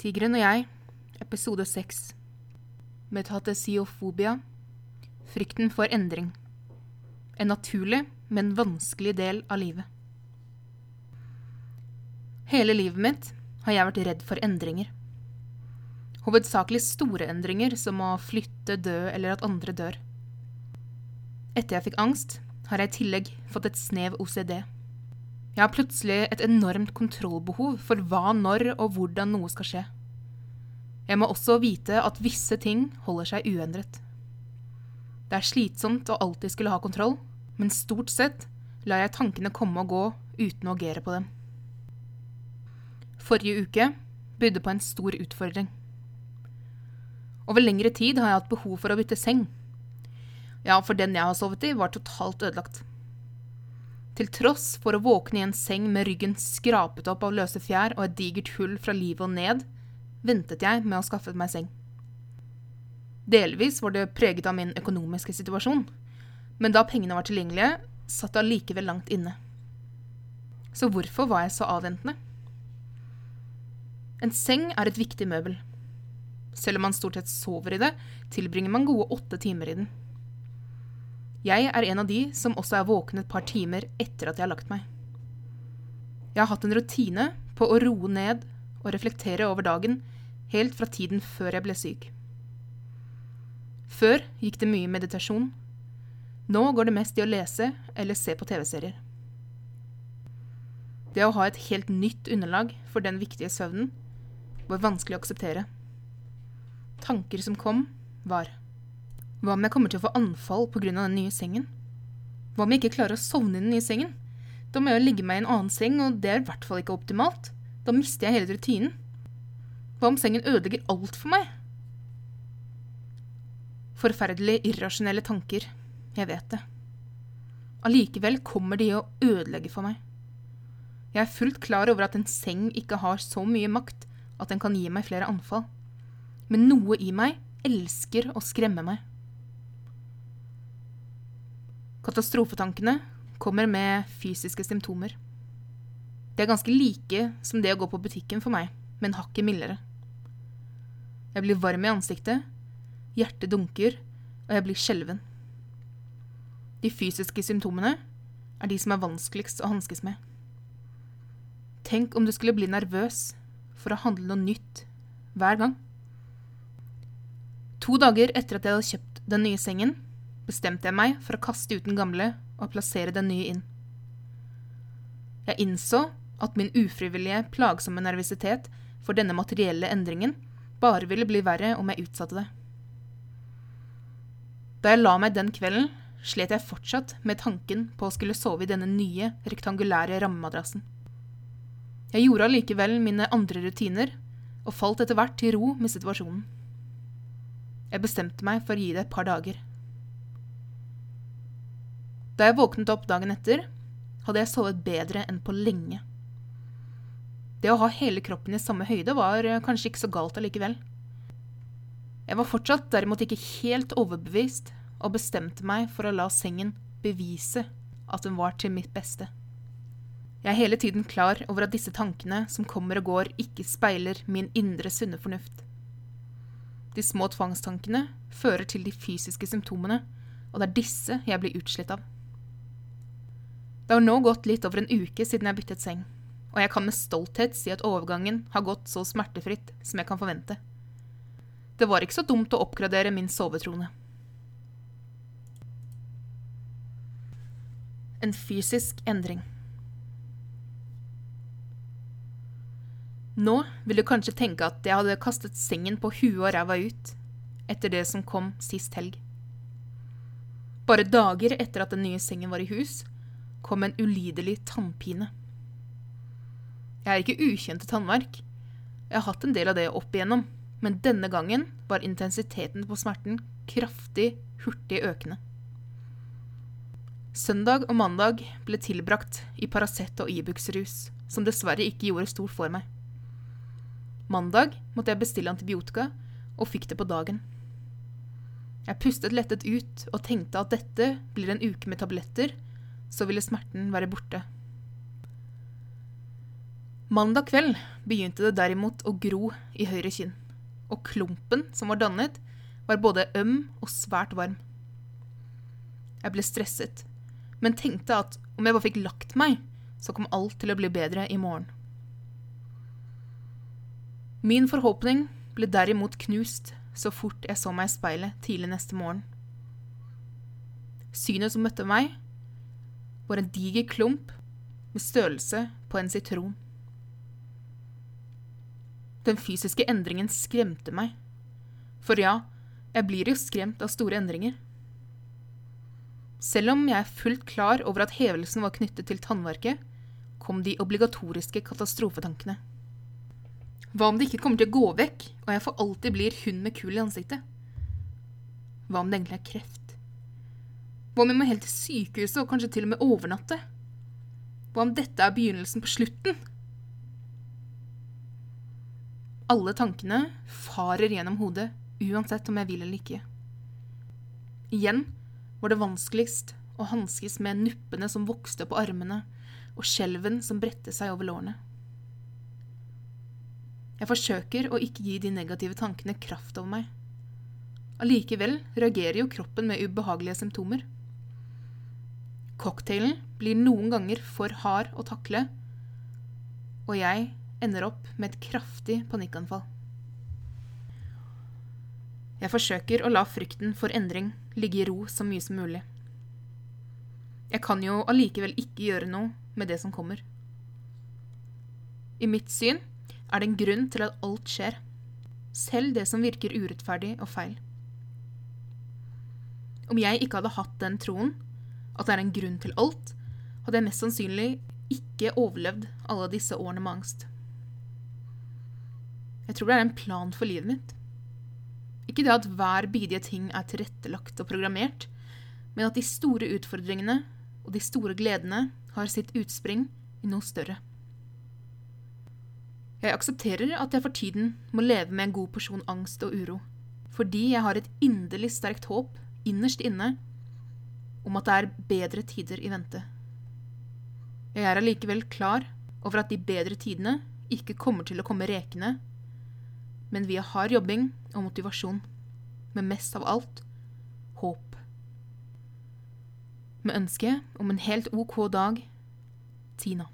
Tigeren og jeg, episode seks. Metatesiophobia. Frykten for endring. En naturlig, men vanskelig del av livet. Hele livet mitt har jeg vært redd for endringer. Hovedsakelig store endringer, som å flytte, dø eller at andre dør. Etter jeg fikk angst, har jeg i tillegg fått et snev OCD. Jeg har plutselig et enormt kontrollbehov for hva, når og hvordan noe skal skje. Jeg må også vite at visse ting holder seg uendret. Det er slitsomt å alltid skulle ha kontroll, men stort sett lar jeg tankene komme og gå uten å agere på dem. Forrige uke bydde på en stor utfordring. Over lengre tid har jeg hatt behov for å bytte seng. Ja, for den jeg har sovet i, var totalt ødelagt. Til tross for å våkne i en seng med ryggen skrapet opp av løse fjær og et digert hull fra livet og ned, ventet jeg med å skaffe meg seng. Delvis var det preget av min økonomiske situasjon, men da pengene var tilgjengelige, satt det allikevel langt inne. Så hvorfor var jeg så avventende? En seng er et viktig møbel. Selv om man stort sett sover i det, tilbringer man gode åtte timer i den. Jeg er en av de som også er våken et par timer etter at jeg har lagt meg. Jeg har hatt en rutine på å roe ned og reflektere over dagen helt fra tiden før jeg ble syk. Før gikk det mye meditasjon. Nå går det mest i å lese eller se på TV-serier. Det å ha et helt nytt underlag for den viktige søvnen var vanskelig å akseptere. Tanker som kom, var hva om jeg kommer til å få anfall pga. den nye sengen? Hva om jeg ikke klarer å sovne i den nye sengen? Da må jeg ligge meg i en annen seng, og det er i hvert fall ikke optimalt. Da mister jeg hele rutinen. Hva om sengen ødelegger alt for meg? Forferdelig irrasjonelle tanker. Jeg vet det. Allikevel kommer de å ødelegge for meg. Jeg er fullt klar over at en seng ikke har så mye makt at den kan gi meg flere anfall. Men noe i meg elsker å skremme meg. Katastrofetankene kommer med fysiske symptomer. De er ganske like som det å gå på butikken for meg, men hakket mildere. Jeg blir varm i ansiktet, hjertet dunker, og jeg blir skjelven. De fysiske symptomene er de som er vanskeligst å hanskes med. Tenk om du skulle bli nervøs for å handle noe nytt hver gang. To dager etter at jeg hadde kjøpt den nye sengen, bestemte jeg meg for å kaste ut den gamle og plassere den nye inn. Jeg innså at min ufrivillige, plagsomme nervøsitet for denne materielle endringen bare ville bli verre om jeg utsatte det. Da jeg la meg den kvelden, slet jeg fortsatt med tanken på å skulle sove i denne nye, rektangulære rammemadrassen. Jeg gjorde allikevel mine andre rutiner, og falt etter hvert til ro med situasjonen. Jeg bestemte meg for å gi det et par dager. Da jeg våknet opp dagen etter, hadde jeg sovet bedre enn på lenge. Det å ha hele kroppen i samme høyde var eh, kanskje ikke så galt allikevel. Jeg var fortsatt derimot ikke helt overbevist, og bestemte meg for å la sengen bevise at den var til mitt beste. Jeg er hele tiden klar over at disse tankene som kommer og går, ikke speiler min indre sunne fornuft. De små tvangstankene fører til de fysiske symptomene, og det er disse jeg blir utslitt av. Det har nå gått litt over en uke siden jeg byttet seng, og jeg kan med stolthet si at overgangen har gått så smertefritt som jeg kan forvente. Det var ikke så dumt å oppgradere min sovetrone. En fysisk endring. Nå vil du kanskje tenke at jeg hadde kastet sengen på huet og ræva ut etter det som kom sist helg. Bare dager etter at den nye sengen var i hus, kom en ulidelig tannpine. Jeg er ikke ukjent til tannverk. Jeg har hatt en del av det opp igjennom, men denne gangen var intensiteten på smerten kraftig, hurtig økende. Søndag og mandag ble tilbrakt i Paracet og Ibux-rus, som dessverre ikke gjorde stort for meg. Mandag måtte jeg bestille antibiotika, og fikk det på dagen. Jeg pustet lettet ut og tenkte at dette blir en uke med tabletter så ville smerten være borte. Mandag kveld begynte det derimot å gro i høyre kinn, og klumpen som var dannet, var både øm og svært varm. Jeg ble stresset, men tenkte at om jeg bare fikk lagt meg, så kom alt til å bli bedre i morgen. Min forhåpning ble derimot knust så fort jeg så meg i speilet tidlig neste morgen. Synet som møtte meg, var en diger klump med størrelse på en sitron. Den fysiske endringen skremte meg. For ja, jeg blir jo skremt av store endringer. Selv om jeg er fullt klar over at hevelsen var knyttet til tannverket, kom de obligatoriske katastrofetankene. Hva om det ikke kommer til å gå vekk, og jeg for alltid blir hun med kul i ansiktet? Hva om det egentlig er kreft? Hva om jeg må helt til sykehuset og kanskje til og med overnatte? Hva om dette er begynnelsen på slutten? Alle tankene farer gjennom hodet, uansett om jeg vil eller ikke. Igjen var det vanskeligst å hanskes med nuppene som vokste på armene, og skjelven som bredte seg over lårene. Jeg forsøker å ikke gi de negative tankene kraft over meg. Allikevel reagerer jo kroppen med ubehagelige symptomer. Cocktailen blir noen ganger for hard å takle, og jeg ender opp med et kraftig panikkanfall. Jeg forsøker å la frykten for endring ligge i ro så mye som mulig. Jeg kan jo allikevel ikke gjøre noe med det som kommer. I mitt syn er det en grunn til at alt skjer, selv det som virker urettferdig og feil. Om jeg ikke hadde hatt den troen, at det er en grunn til alt, hadde jeg mest sannsynlig ikke overlevd alle disse årene med angst. Jeg tror det er en plan for livet mitt. Ikke det at hver bidige ting er tilrettelagt og programmert, men at de store utfordringene og de store gledene har sitt utspring i noe større. Jeg aksepterer at jeg for tiden må leve med en god porsjon angst og uro, fordi jeg har et inderlig sterkt håp innerst inne om at det er bedre tider i vente. Jeg er allikevel klar over at de bedre tidene ikke kommer til å komme rekende men via hard jobbing og motivasjon. Men mest av alt håp. Med ønske om en helt OK dag Tina.